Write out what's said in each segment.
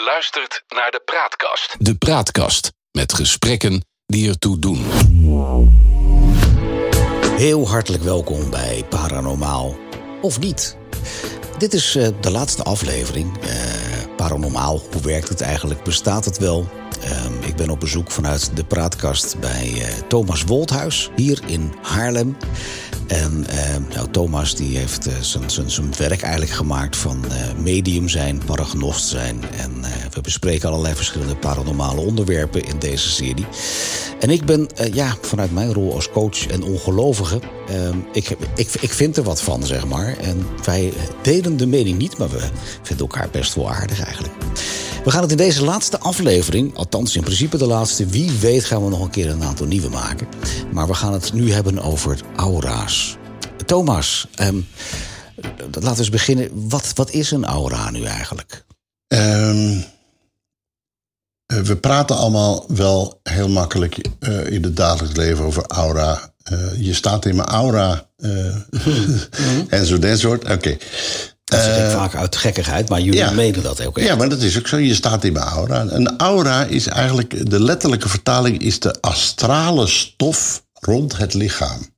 Je luistert naar de Praatkast. De Praatkast met gesprekken die ertoe doen. Heel hartelijk welkom bij Paranormaal of niet. Dit is eh, de laatste aflevering. Eh, paranormaal, hoe werkt het eigenlijk? Bestaat het wel? Ehm, ik ben op bezoek vanuit de praatkast bij eh, Thomas Wolthuis hier in Haarlem. En ehm, nou, Thomas die heeft eh, zijn- werk eigenlijk gemaakt van eh, medium zijn, paragnost zijn. En we bespreken allerlei verschillende paranormale onderwerpen in deze serie. En ik ben ja, vanuit mijn rol als coach en ongelovige. ehm, ik, ik, ik vind er wat van, zeg maar. En wij delen de mening niet, maar we vinden elkaar best wel aardig eigenlijk. We gaan het in deze laatste aflevering, althans in principe de laatste, wie weet gaan we nog een keer een aantal nieuwe maken. Maar we gaan het nu hebben over aura's. Thomas, ehm, laten we eens beginnen. Wat, wat is een aura nu eigenlijk? Ehm, eh, we praten allemaal wel heel makkelijk eh, in het dagelijks leven over aura. Eh, je staat in mijn aura. eh, en zo dat soort. Oké. Dat zeg ik vaak uit gekkigheid, maar jullie ja. menen dat ook echt. Ja, maar dat is ook zo. Je staat in mijn aura. Een aura is eigenlijk, de letterlijke vertaling is de astrale stof rond het lichaam.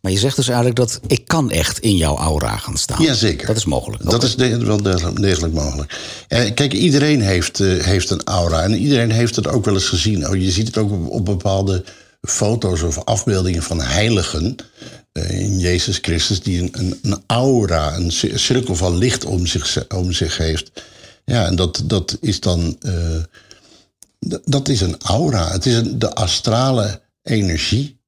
Maar je zegt dus eigenlijk dat ik kan echt in jouw aura gaan staan. Jazeker. Dat is mogelijk. Dat is de- wel degelijk, mogelijk. Eh, kijk, iedereen heeft, eh, heeft een aura. En iedereen heeft het ook wel eens gezien. Oh, je ziet het ook op, op bepaalde foto's of afbeeldingen van heiligen. Eh, in Jezus Christus, die een, een, een aura, een ci- cirkel van licht om zich, om zich heeft. Ja, en dat, dat is dan. eh, dat is een aura. Het is een, de astrale energie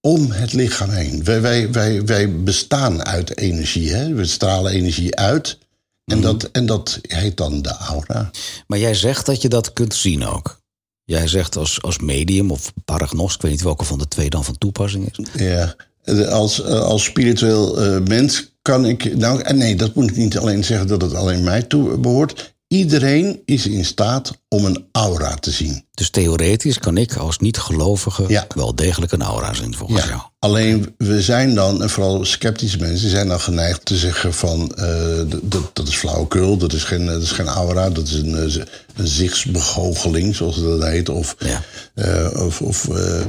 om het lichaam heen. Wij, wij, wij, wij bestaan uit energie. Hè? We stralen energie uit. En, dat, en dat heet dan de aura. Maar jij zegt dat je dat kunt zien ook. Jij zegt als, als medium of paragnost, ik weet niet welke van de twee dan van toepassing is. Ja. Als, eh, als spiritueel eh, mens kan ik. Nou, nee, dat moet ik niet alleen zeggen dat het alleen mij toe behoort. Iedereen is in staat om een aura te zien. Dus theoretisch kan ik als niet-gelovige Ja. wel degelijk een aura zien volgens jou. Alleen we zijn dan, en vooral sceptische mensen, zijn dan geneigd te zeggen van eh, dat, dat is flauwekul, dat is geen, dat is geen aura, dat is een, eh, een zichtsbegoocheling, zoals dat heet. Of, Ja. eh, of, of eh,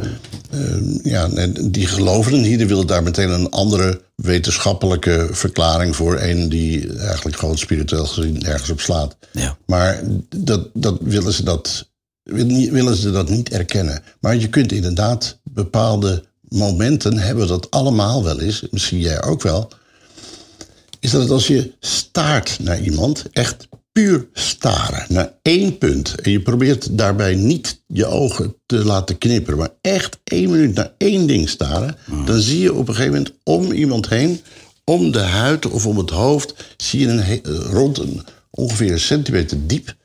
ja, en die gelovigen hier willen daar meteen een andere wetenschappelijke verklaring voor. Een die eigenlijk gewoon spiritueel gezien ergens op slaat. Ja. Maar dat, dat willen ze dat willen ze dat niet erkennen. Maar je kunt inderdaad bepaalde momenten hebben dat allemaal wel eens, misschien jij ook wel. Is dat als je staart naar iemand, echt puur staren naar één punt. En je probeert daarbij niet je ogen te laten knipperen, maar echt één minuut naar één ding staren. Dan zie je op een gegeven moment om iemand heen, om de huid of om het hoofd, zie je een rond een, ongeveer een centimeter diep,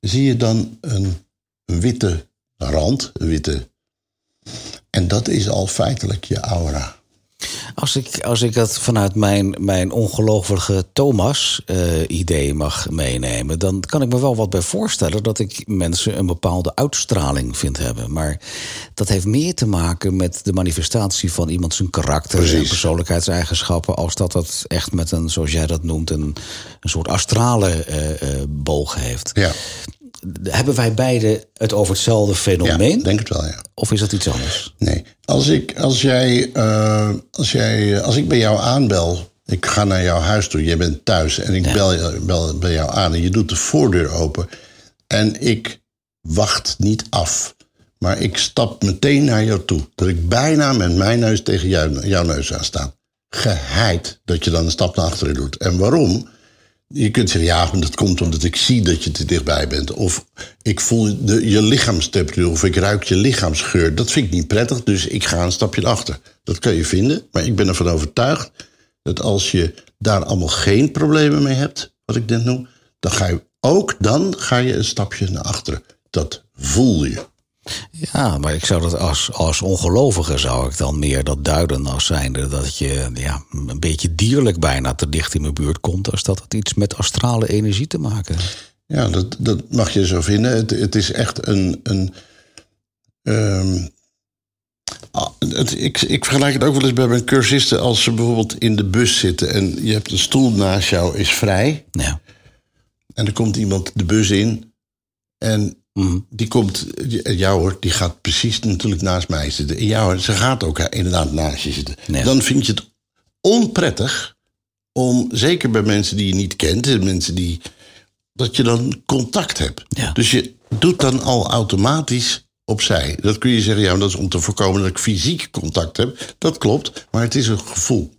zie je dan een, een witte rand, een witte. En dat is al feitelijk je aura. Als ik, als ik dat vanuit mijn, mijn ongelovige Thomas-idee mag meenemen, dan kan ik me wel wat bij voorstellen dat ik mensen een bepaalde uitstraling vind hebben. Maar dat heeft meer te maken met de manifestatie van iemand zijn karakter en Precies. persoonlijkheidseigenschappen, als dat het echt met een, zoals jij dat noemt, een, een soort astrale eh, eh, boog heeft. Ja, Hebben wij beiden het over hetzelfde ja fenomeen? denk het wel, ja. Of is dat iets anders? Nee, als ik, als jij, eh, als jij, als ik bij jou aanbel, ik ga naar jouw huis toe, jij bent thuis en ik Ja. bel, je- bel bij jou aan en je doet de voordeur open en ik wacht niet af, maar ik stap meteen naar jou toe, dat ik bijna met mijn neus tegen jou, jouw neus aan sta. Geheid dat je dan een stap naar achteren doet. En waarom? Je kunt zeggen, ja, dat komt omdat ik zie dat je te dichtbij bent. Of ik voel de, je lichaamstemperatuur, of ik ruik je lichaamsgeur. Dat vind ik niet prettig, dus ik ga een stapje naar achter. Dat kan je vinden, maar ik ben ervan overtuigd... dat als je daar allemaal geen problemen mee hebt, wat ik net noem... dan ga je ook dan ga je een stapje naar achteren. Dat voel je. Ja, maar ik zou dat als, als ongelovige zou ik dan meer dat duiden als zijnde dat je ja, een beetje dierlijk bijna te dicht in mijn buurt komt, als dat het iets met astrale energie te maken heeft. Ja, dat, dat mag je zo vinden. Het, het is echt een. een ehm, ah, het, ik, ik vergelijk het ook wel eens bij mijn cursisten. Als ze bijvoorbeeld in de bus zitten en je hebt een stoel naast jou, is vrij. Ja. En er komt iemand de bus in En Mhm. die komt, ja hoor, die gaat precies natuurlijk naast mij zitten. En ja hoor, ze gaat ook inderdaad naast je zitten. Ja. Dan vind je het onprettig om, zeker bij mensen die je niet kent, en mensen die, dat je dan contact hebt. Ja. Dus je doet dan al automatisch opzij. Dat kun je zeggen, ja, maar dat is om te voorkomen dat ik fysiek contact heb. Dat klopt, maar het is een gevoel.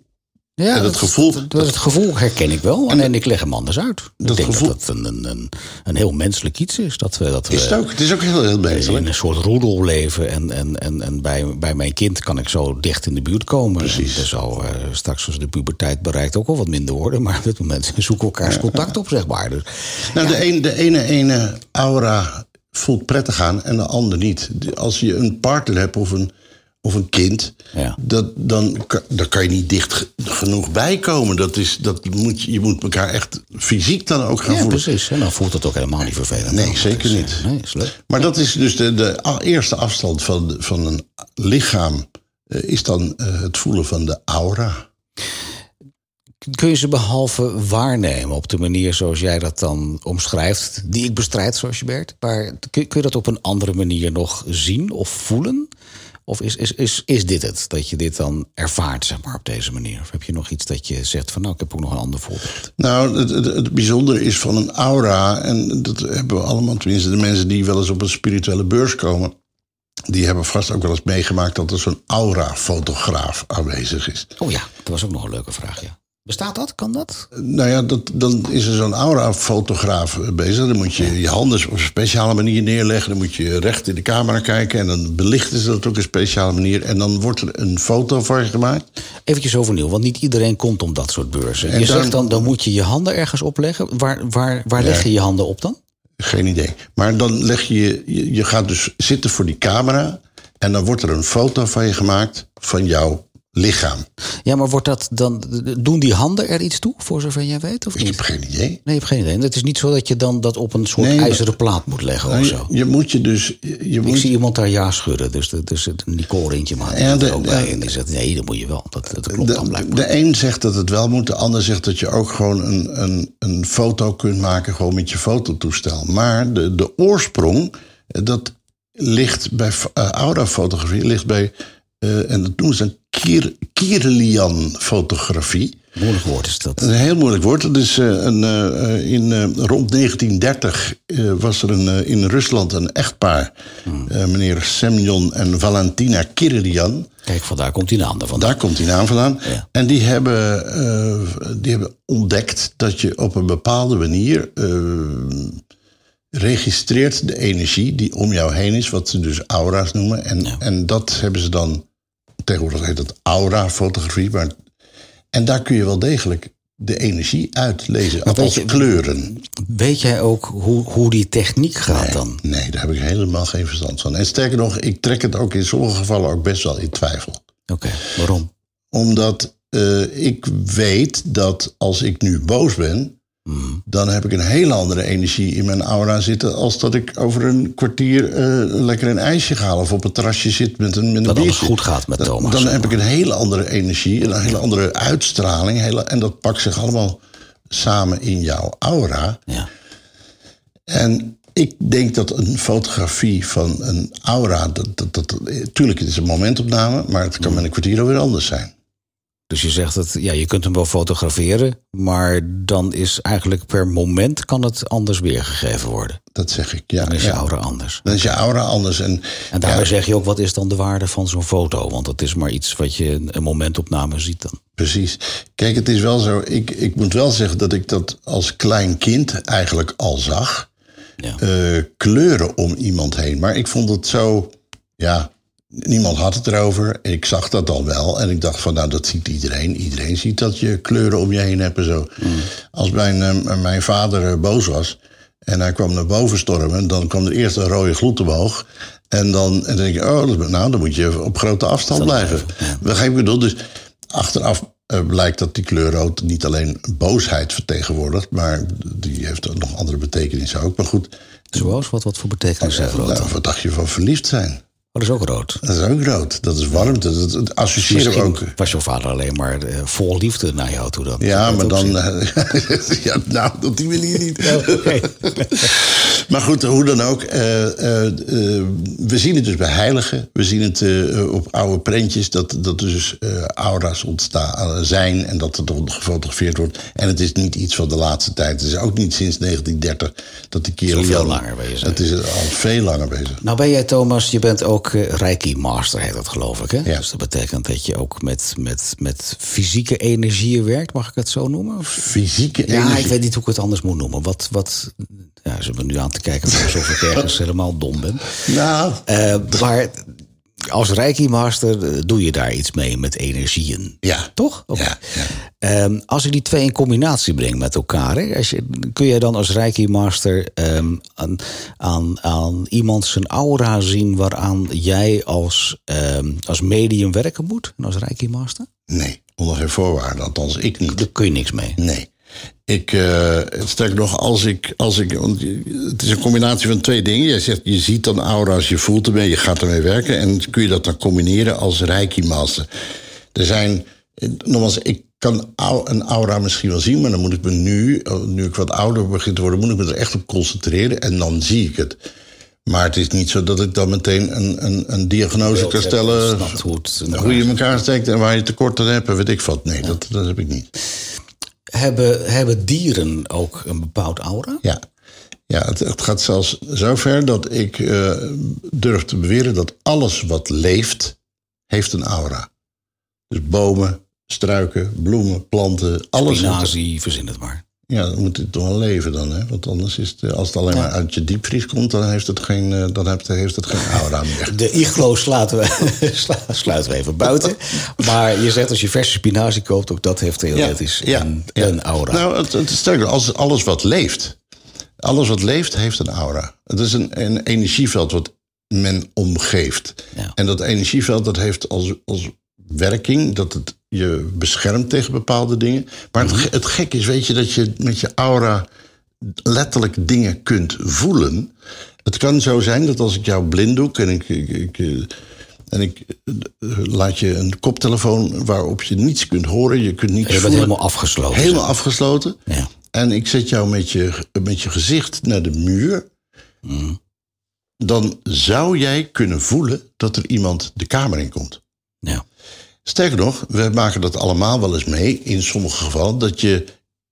Ja, dat gevoel- Dat, dat- het gevoel herken ik wel. En, ik leg hem anders uit. dat ik denk gevoel- dat het een, een, een, een heel menselijk iets is. Dat we, dat we Is het ook? Het is ook heel, heel in menselijk. een soort roedel leven. En, en, en, en bij, bij mijn kind kan ik zo dicht in de buurt komen. Precies. En zal eh, straks als de puberteit bereikt ook wel wat minder worden. Maar op dit moment zoeken elkaars contact op, zeg maar. Dus, Nou, de, een, de ene, ene aura voelt prettig aan en de ander niet. Als je een partner hebt of een, of een kind, Ja. dat, dan, daar kan je niet dicht ge- genoeg bij komen. Dat is, dat moet, je je moet elkaar echt fysiek dan ook gaan ja, voelen. precies. En dan voelt het ook helemaal niet vervelend. Nee, Dan. zeker niet. Nee, is leuk. Maar dat is dus de, de eerste afstand van, van een lichaam, eh, is dan eh, het voelen van de aura. Kun je ze behalve waarnemen op de manier zoals jij dat dan omschrijft, die ik bestrijd, zoals je Bert, maar kun, kun je dat op een andere manier nog zien of voelen? Of is, is, is, is dit het, dat je dit dan ervaart, zeg maar, op deze manier? Of heb je nog iets dat je zegt van, nou, ik heb ook nog een ander voorbeeld? Nou, het, het, het bijzondere is van een aura, en dat hebben we allemaal, tenminste de mensen die wel eens op een spirituele beurs komen, die hebben vast ook wel eens meegemaakt dat er zo'n aura-fotograaf aanwezig is. Oh ja, dat was ook nog een leuke vraag, ja. Bestaat dat? Kan dat? Nou ja, dat, dan is er zo'n aura-fotograaf bezig. Dan moet je je handen op een speciale manier neerleggen. Dan moet je recht in de camera kijken. En dan belichten ze dat op een speciale manier. En dan wordt er een foto van je gemaakt. Eventjes overnieuw, want niet iedereen komt om dat soort beurzen. En je dan- zegt dan, dan moet je je handen ergens opleggen. Waar, waar, waar leg je je handen op dan? Geen idee. Maar dan leg je, je, je gaat dus zitten voor die camera. En dan wordt er een foto van je gemaakt van jouw lichaam. Ja, maar wordt dat dan. Doen die handen er iets toe, voor zover jij weet? Of Ik heb geen idee. Nee, je hebt geen idee. Het is niet zo dat je dan dat op een soort Nee, ijzeren plaat moet leggen of Nou, zo. je, je moet je dus. Je, Ik moet, zie iemand daar ja schudden. Dus, de- dus het Nicole Rintje maar die Ja, zit er ook de- bij. En die zegt, nee, dat moet je wel. Dat, dat klopt dan de, blijkbaar. de een zegt dat het wel moet, de ander zegt dat je ook gewoon een, een, een foto kunt maken, gewoon met je fototoestel. Maar de, de oorsprong, eh, dat ligt bij uh, aura-fotografie, ligt bij, eh, en dat noemen ze Kir, Kirlian-fotografie. Moeilijk woord is dat. Een heel moeilijk woord. Dat is, eh, een, eh, in, eh, rond 1930 eh, was er een, in Rusland een echtpaar. eh, meneer Semyon en Valentina Kirlian. Kijk, vandaar komt die naam vandaan. Daar komt die naam vandaan. Ja. En die hebben, die hebben ontdekt dat je op een bepaalde manier registreert de energie die om jou heen is, wat ze dus aura's noemen. En, en dat hebben ze dan, tegenwoordig heet dat aura-fotografie. Maar, en daar kun je wel degelijk de energie uitlezen, althans je- kleuren. Weet jij ook hoe, hoe die techniek gaat dan? Nee, daar heb ik helemaal geen verstand van. En sterker nog, ik trek het ook in sommige gevallen ook best wel in twijfel. Oké, waarom? Omdat eh, ik weet dat als ik nu boos ben, dan heb ik een hele andere energie in mijn aura zitten. als dat ik over een kwartier eh, lekker een ijsje ga of op het terrasje zit met een, met een Dat alles biertje. goed gaat met Thomas. Dan heb ik een hele andere energie, een hele andere uitstraling. Hele, en dat pakt zich allemaal samen in jouw aura. Ja. En ik denk dat een fotografie van een aura. Dat, dat, dat, tuurlijk, het is een momentopname, maar het kan met een kwartier alweer anders zijn. Dus je zegt dat ja, je kunt hem wel fotograferen, maar dan is eigenlijk per moment kan het anders weergegeven worden. Dat zeg ik. Ja, Dan is je aura anders. Dan is je aura anders. En, En daarbij ja, zeg je ook, wat is dan de waarde van zo'n foto? Want dat is maar iets wat je een- een momentopname ziet dan. precies. Kijk, het is wel zo. Ik, ik moet wel zeggen dat ik dat als klein kind eigenlijk al zag. Ja. eh, kleuren om iemand heen. Maar ik vond het zo. Ja, niemand had het erover. Ik zag dat al wel. En ik dacht van, nou, dat ziet iedereen. Iedereen ziet dat je kleuren om je heen hebt en zo. Als mijn, eh, mijn vader eh, boos was. En hij kwam naar boven stormen. Dan kwam er eerst een rode gloed omhoog. En dan, en dan denk je, oh, dat- nou, dan moet je op grote afstand blijven. Wat ik bedoel? Dus achteraf eh, blijkt dat die kleur rood niet alleen boosheid vertegenwoordigt. Maar die heeft nog andere betekenissen ook. Maar goed, Zoals, wat, wat voor betekenis heeft rood nou, wat dacht je van verliefd zijn? Oh, dat is ook rood. Dat is ook rood. Dat is warmte. Dat, dat associëren we ook. was jouw vader alleen maar eh, vol liefde naar jou toe dan. Ja, maar dan. eh, ja, nou, op die manier niet. Oké. Maar goed, hoe dan ook. eh, eh, eh, we zien het dus bij heiligen. We zien het op oude prentjes dat, dat er dus aura's ontstaan zijn en dat het dan gefotografeerd wordt. En het is niet iets van de laatste tijd. Het is ook niet sinds 1930 dat die kerel. Veel langer bezig. Het is al veel langer bezig. Nou ben jij, Thomas, je bent ook Reiki Master, heet dat geloof ik. Hè? Ja. Dus dat betekent dat je ook met, met, met fysieke energieën werkt, mag ik het zo noemen? Fysieke Ja, energie. ik weet niet hoe ik het anders moet noemen. Wat, wat, ja, ze hebben nu aan te kijken alsof ik ergens helemaal dom ben. Nou, Eh, maar als Reiki Master eh, doe je daar iets mee met energieën. ja. Toch? Ja, ja. Ehm, als ik die twee in combinatie breng met elkaar, hè, als je, kun jij dan als Reiki Master ehm, aan, aan, aan iemand zijn aura zien waaraan jij als, ehm, als medium werken moet? Als Reiki Master? Nee, onder geen voorwaarden. Althans, ik niet. Daar kun je niks mee. Nee. Ik, sterk nog, als ik, als ik. want Het is een combinatie van twee dingen. Jij zegt, je ziet dan aura's, je voelt ermee, je gaat ermee werken. En kun je dat dan combineren als Reiki-master? Er zijn. eh, Nogmaals, ik kan een aura misschien wel zien, maar dan moet ik me nu, eh, nu ik wat ouder begin te worden, moet ik me er echt op concentreren en dan zie ik het. Maar het is niet zo dat ik dan meteen een, een, een diagnose kan stellen. Hoe Hoe je elkaar steekt en waar je tekort aan hebt, en weet ik wat. Nee, dat, dat heb ik niet. Hebben, hebben dieren ook een bepaald aura? Ja, ja het, het gaat zelfs zover dat ik eh, durf te beweren dat alles wat leeft, heeft een aura. Dus bomen, struiken, bloemen, planten, alles. Spinazie, verzin het maar. Ja, dan moet het toch wel leven dan, hè? Want anders is het, eh, als het alleen maar uit je diepvries komt, dan heeft het geen, eh, dan heeft, heeft het geen aura meer. De iglo sluiten we, sluiten we even buiten. Maar je zegt als je verse spinazie koopt, ook dat heeft theoretisch een, ja. een aura. Nou, het, het is sterker, als alles wat leeft. Alles wat leeft, heeft een aura. Het is een, een energieveld wat men omgeeft. Ja. En dat energieveld dat heeft als, als werking dat het je beschermt tegen bepaalde dingen. Maar het, ge- het gek is, weet je, dat je met je aura letterlijk dingen kunt voelen. Het kan zo zijn dat als ik jou blinddoek en ik, ik, ik, eh, en ik eh, laat je een koptelefoon waarop je niets kunt horen, je kunt niets je bent voelen. helemaal afgesloten. Helemaal afgesloten. Ja. En ik zet jou met je, met je gezicht naar de muur. Dan zou jij kunnen voelen dat er iemand de kamer in komt. Ja. Sterker nog, we maken dat allemaal wel eens mee. In sommige gevallen dat je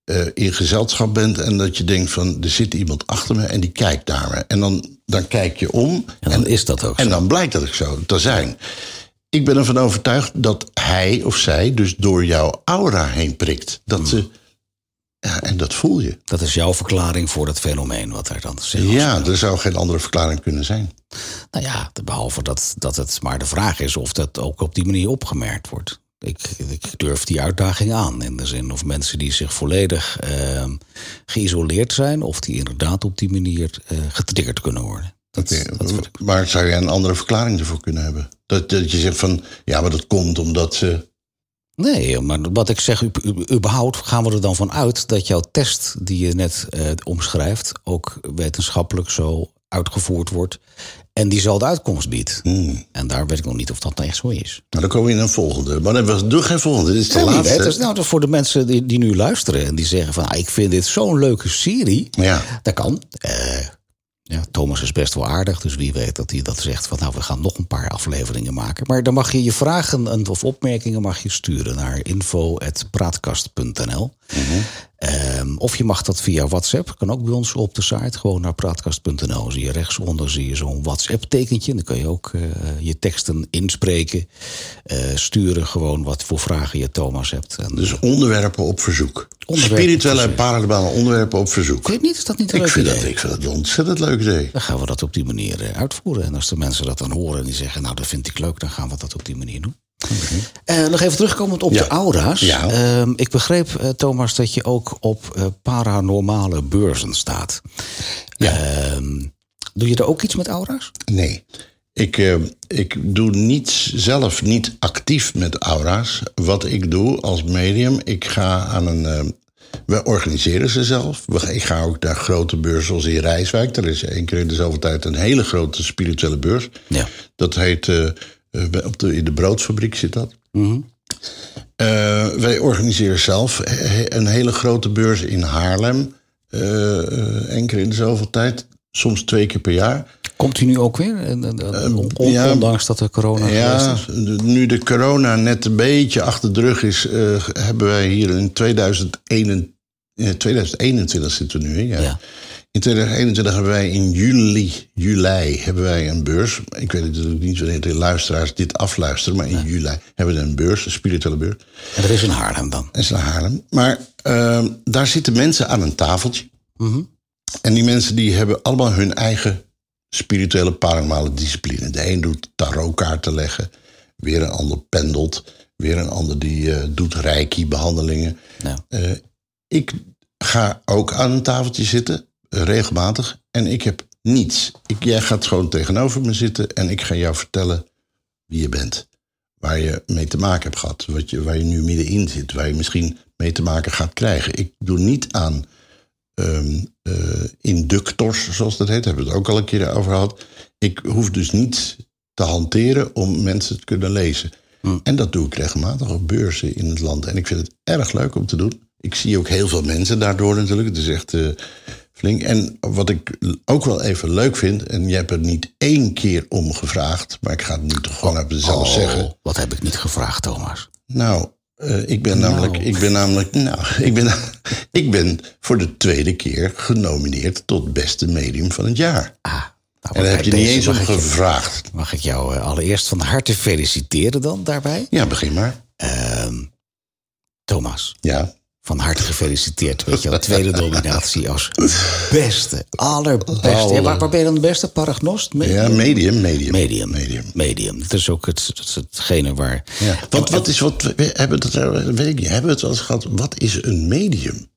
eh, in gezelschap bent en dat je denkt van er zit iemand achter me en die kijkt naar me. En dan, dan kijk je om En dan is dat ook en zo. dan blijkt dat ik zo te zijn. Ik ben ervan overtuigd dat hij of zij dus door jouw aura heen prikt. Dat ze, ja, en dat voel je. Dat is jouw verklaring voor dat fenomeen wat er dan zich Ja, er zou geen andere verklaring kunnen zijn. Nou ja, behalve dat, dat het maar de vraag is of dat ook op die manier opgemerkt wordt. Ik, ik durf die uitdaging aan. In de zin of mensen die zich volledig eh, geïsoleerd zijn, of die inderdaad op die manier eh getriggerd kunnen worden. Dat. Maar zou je een andere verklaring ervoor kunnen hebben? Dat, dat je zegt van, ja, maar dat komt omdat ze... Nee, maar wat ik zeg, überhaupt gaan we er dan van uit dat jouw test die je net eh, omschrijft ook wetenschappelijk zo uitgevoerd wordt en die zal de uitkomst biedt. Hmm. En daar weet ik nog niet of dat nou echt zo is. Nou, dan komen we in een volgende. Maar dan we doen geen volgende, dit is de laatste. is nou dat voor de mensen die, die nu luisteren en die zeggen van ah, ik vind dit zo'n leuke serie. Ja. Dat kan. Ja, Thomas is best wel aardig, dus wie weet dat hij dat zegt van nou we gaan nog een paar afleveringen maken. Maar dan mag je je vragen en- of opmerkingen mag je sturen naar info.praatkast.nl. Ehm, of je mag dat via WhatsApp, kan ook bij ons op de site, gewoon naar praatkast.nl. Zie je rechtsonder zie je zo'n WhatsApp-tekentje. Dan kun je ook eh, je teksten inspreken, eh, sturen gewoon wat voor vragen je Thomas hebt. En, Dus onderwerpen op verzoek. Onderwerpen Spirituele en paranormale onderwerpen op verzoek. Je het niet? Is dat niet een Ik leuk vind, idee? dat, ik vind dat een ontzettend leuk idee. Dan gaan we dat op die manier eh, uitvoeren. En als de mensen dat dan horen en die zeggen, nou dat vind ik leuk, dan gaan we dat op die manier doen. Eh, nog even terugkomend op Ja. de aura's. Ja. Ehm, ik begreep, eh, Thomas, dat je ook op paranormale beurzen staat. Ehm, doe je er ook iets met aura's? Nee. Ik, ik doe niets zelf niet actief met aura's. Wat ik doe als medium, ik ga aan een. We organiseren ze zelf. We, ik ga ook naar grote beurzen zoals in Rijswijk. Er is één keer in de zoveel tijd een hele grote spirituele beurs. Ja. Dat heet. eh, eh, op de, in de broodfabriek zit dat. Eh, wij organiseren zelf een hele grote beurs in Haarlem. één keer in de zoveel tijd. soms twee keer per jaar. Komt u nu ook weer? On- Ehm, ja. ondanks dat er corona Ja, is? de- nu de corona net een beetje achter de rug is, eh, hebben wij hier in 2021, eh, 2021 zitten we nu in. Ja. Ja. In 2021 hebben wij in juli, juli hebben wij een beurs. Ik weet natuurlijk niet wanneer de luisteraars dit afluisteren, maar in juli hebben we een beurs, een spirituele beurs. En dat is in Haarlem dan. Dat is in Haarlem. Maar ehm, daar zitten mensen aan een tafeltje. Mhm. En die mensen die hebben allemaal hun eigen spirituele paranormale discipline. De een doet tarotkaarten leggen, weer een ander pendelt, weer een ander die eh, doet reiki-behandelingen. Ja. Eh, ik ga ook aan een tafeltje zitten, eh, regelmatig, en ik heb niets. Ik, jij gaat gewoon tegenover me zitten en ik ga jou vertellen wie je bent. Waar je mee te maken hebt gehad, wat je, waar je nu middenin zit, waar je misschien mee te maken gaat krijgen. Ik doe niet aan eh, inductors, zoals dat heet, hebben we het ook al een keer over gehad. Ik hoef dus niet te hanteren om mensen te kunnen lezen. En dat doe ik regelmatig op beurzen in het land. En ik vind het erg leuk om te doen. Ik zie ook heel veel mensen daardoor natuurlijk. Het is echt eh, flink. En wat ik ook wel even leuk vind, en jij hebt er niet één keer om gevraagd, maar ik ga het nu toch gewoon even zelf Oh, zeggen. Wat heb ik niet gevraagd, Thomas? Nou, eh, ik ben namelijk, ik ben namelijk, nou, ik ben, ik ben voor de tweede keer genomineerd tot beste medium van het jaar. Ah, nou, En daar heb je niet eens om ik gevraagd. Mag ik jou eh, allereerst van harte feliciteren dan daarbij? Ja, begin maar. Ehm, Thomas, Ja. Van harte gefeliciteerd met jouw tweede nominatie als beste, allerbeste. Ja, waar, waar ben je dan de beste? Paragnost? Me- Ja, medium, medium. Medium. medium. Medium. Dat is ook het, het, hetgene waar... Ja. Wat, wat is, wat, we hebben het, weet ik niet, hebben we het wel eens gehad, wat is een medium?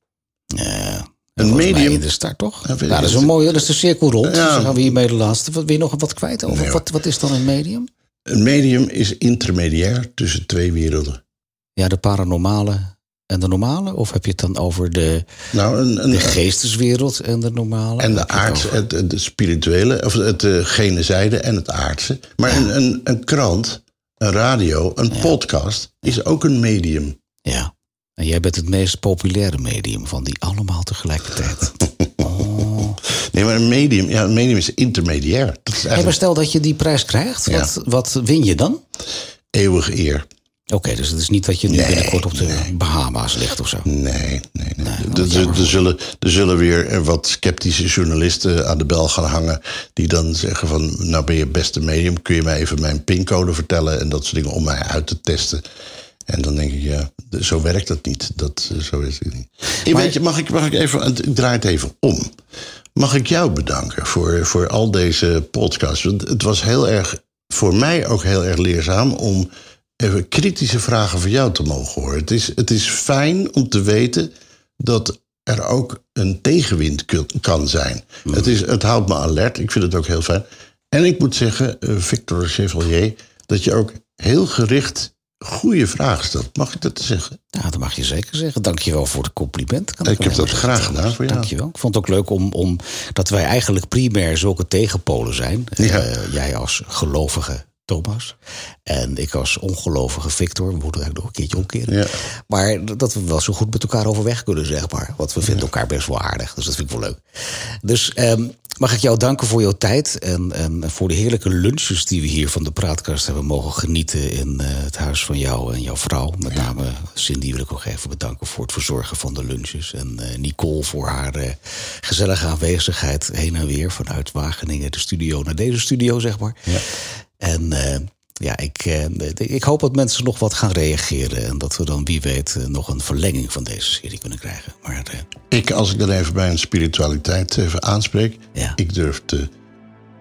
Een medium- in de start, toch? Ja, weet ik dat is een mooie, dat is de cirkel rond. Ja. Dus dan gaan we hiermee de laatste. Wil je nog wat kwijt over? Nee, wat, wat is dan een medium? Een medium is intermediair tussen twee werelden. Ja, de paranormale en de normale? Of heb je het dan over de, Nou, een, een, de geesteswereld en de normale? en de het aardse, het, het spirituele, of het gene zijde en het aardse. Maar een, een, een krant, een radio, een podcast is ook een medium. Ja. En jij bent het meest populaire medium van die allemaal tegelijkertijd. Oh. Nee, maar een medium, ja, een medium is intermediair. Dat is Hey, maar stel dat je die prijs krijgt, Ja. wat, wat win je dan? eeuwig eer. Oké, dus het is niet dat je nu Nee, binnenkort op de Bahama's ligt of zo. Nee, nee, nee. er, is jammer er, zullen, er zullen weer wat sceptische journalisten aan de bel gaan hangen. die dan zeggen: van, Nou ben je beste medium, kun je mij even mijn pincode vertellen. en dat soort dingen om mij uit te testen. En dan denk ik: Ja, zo werkt dat niet. Dat, eh, zo is het niet. Ik weet je, mag ik, mag ik even. Ik draai het even om. Mag ik jou bedanken voor, voor al deze podcasts? Want het was heel erg, voor mij ook heel erg leerzaam om even kritische vragen van jou te mogen horen. Het is, het is fijn om te weten dat er ook een tegenwind kan zijn. Het, is, het houdt me alert. Ik vind het ook heel fijn. En ik moet zeggen, eh, Victor Chevalier, dat je ook heel gericht goede vragen stelt. Mag ik dat zeggen? Ja, dat mag je zeker zeggen. Dankjewel voor het compliment. Kan Ik heb dat zeggen, graag gedaan voor jou. Dankjewel. Ik vond het ook leuk om, om dat wij eigenlijk primair zulke tegenpolen zijn. Ja. Eh, jij als gelovige Thomas en ik als ongelovige Victor. We moeten eigenlijk nog een keertje omkeren. Ja. Maar dat we wel zo goed met elkaar overweg kunnen, zeg maar. Want we vinden elkaar best wel aardig. Dus dat vind ik wel leuk. Dus ehm, mag ik jou danken voor jouw tijd. En, en voor de heerlijke lunches die we hier van de Praatkast hebben mogen genieten. In eh, het huis van jou en jouw vrouw. Met name Cindy wil ik ook even bedanken voor het verzorgen van de lunches. En eh, Nicole voor haar eh, gezellige aanwezigheid heen en weer. Vanuit Wageningen, de studio naar deze studio, zeg maar. En eh, ja, ik, eh, ik hoop dat mensen nog wat gaan reageren. En dat we dan, wie weet, eh, nog een verlenging van deze serie kunnen krijgen. Maar Ik, als ik dan even bij een spiritualiteit even aanspreek, Ja. ik durf te,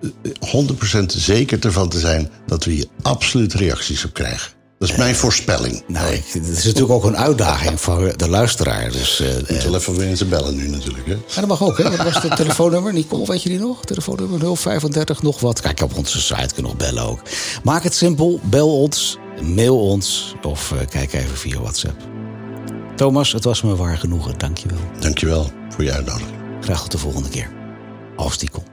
eh, 100% zeker ervan te zijn dat we hier absoluut reacties op krijgen. Dat is mijn voorspelling. nou, ik, het is natuurlijk ook een uitdaging voor de luisteraar. Dus eh, Ik moet wel even weer in ze bellen nu natuurlijk. Hè? Dat mag ook, hè? Wat was het telefoonnummer? Nicole, weet je die nog? Telefoonnummer 035 nog wat. Kijk, op onze site kun je nog bellen ook. Maak het simpel, bel ons, mail ons of eh, kijk even via WhatsApp. Thomas, het was me waar genoegen. Dank je wel. Dankjewel voor je uitnodiging. Graag tot de volgende keer. Als die komt.